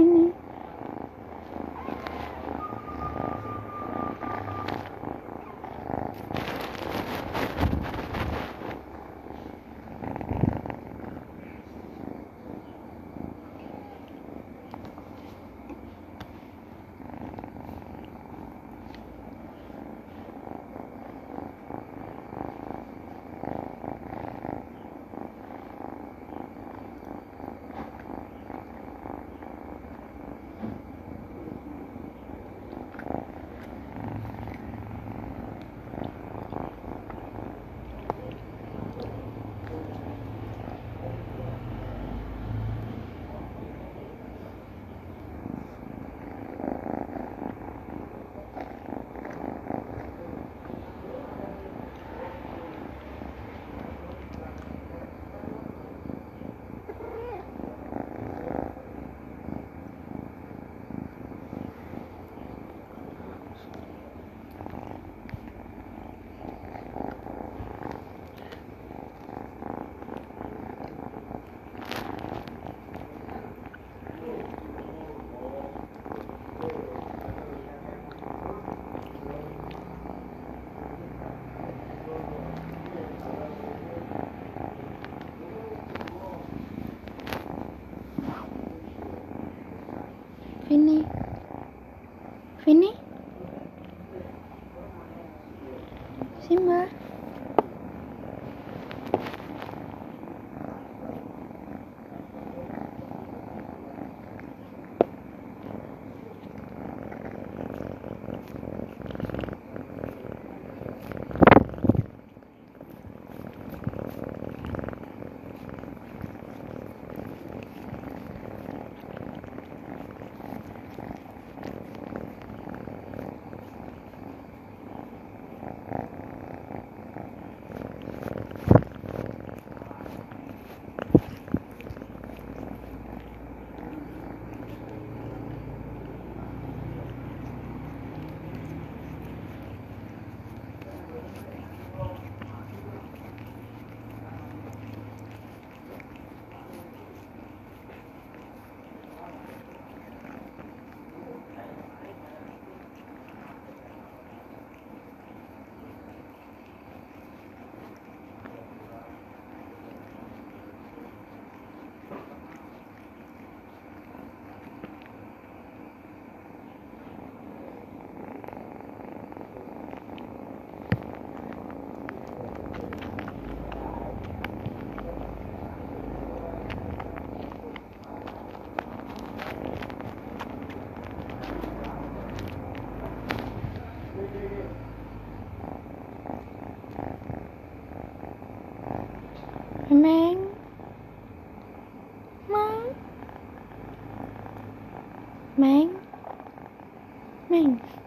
everything. പിന്നെ 命。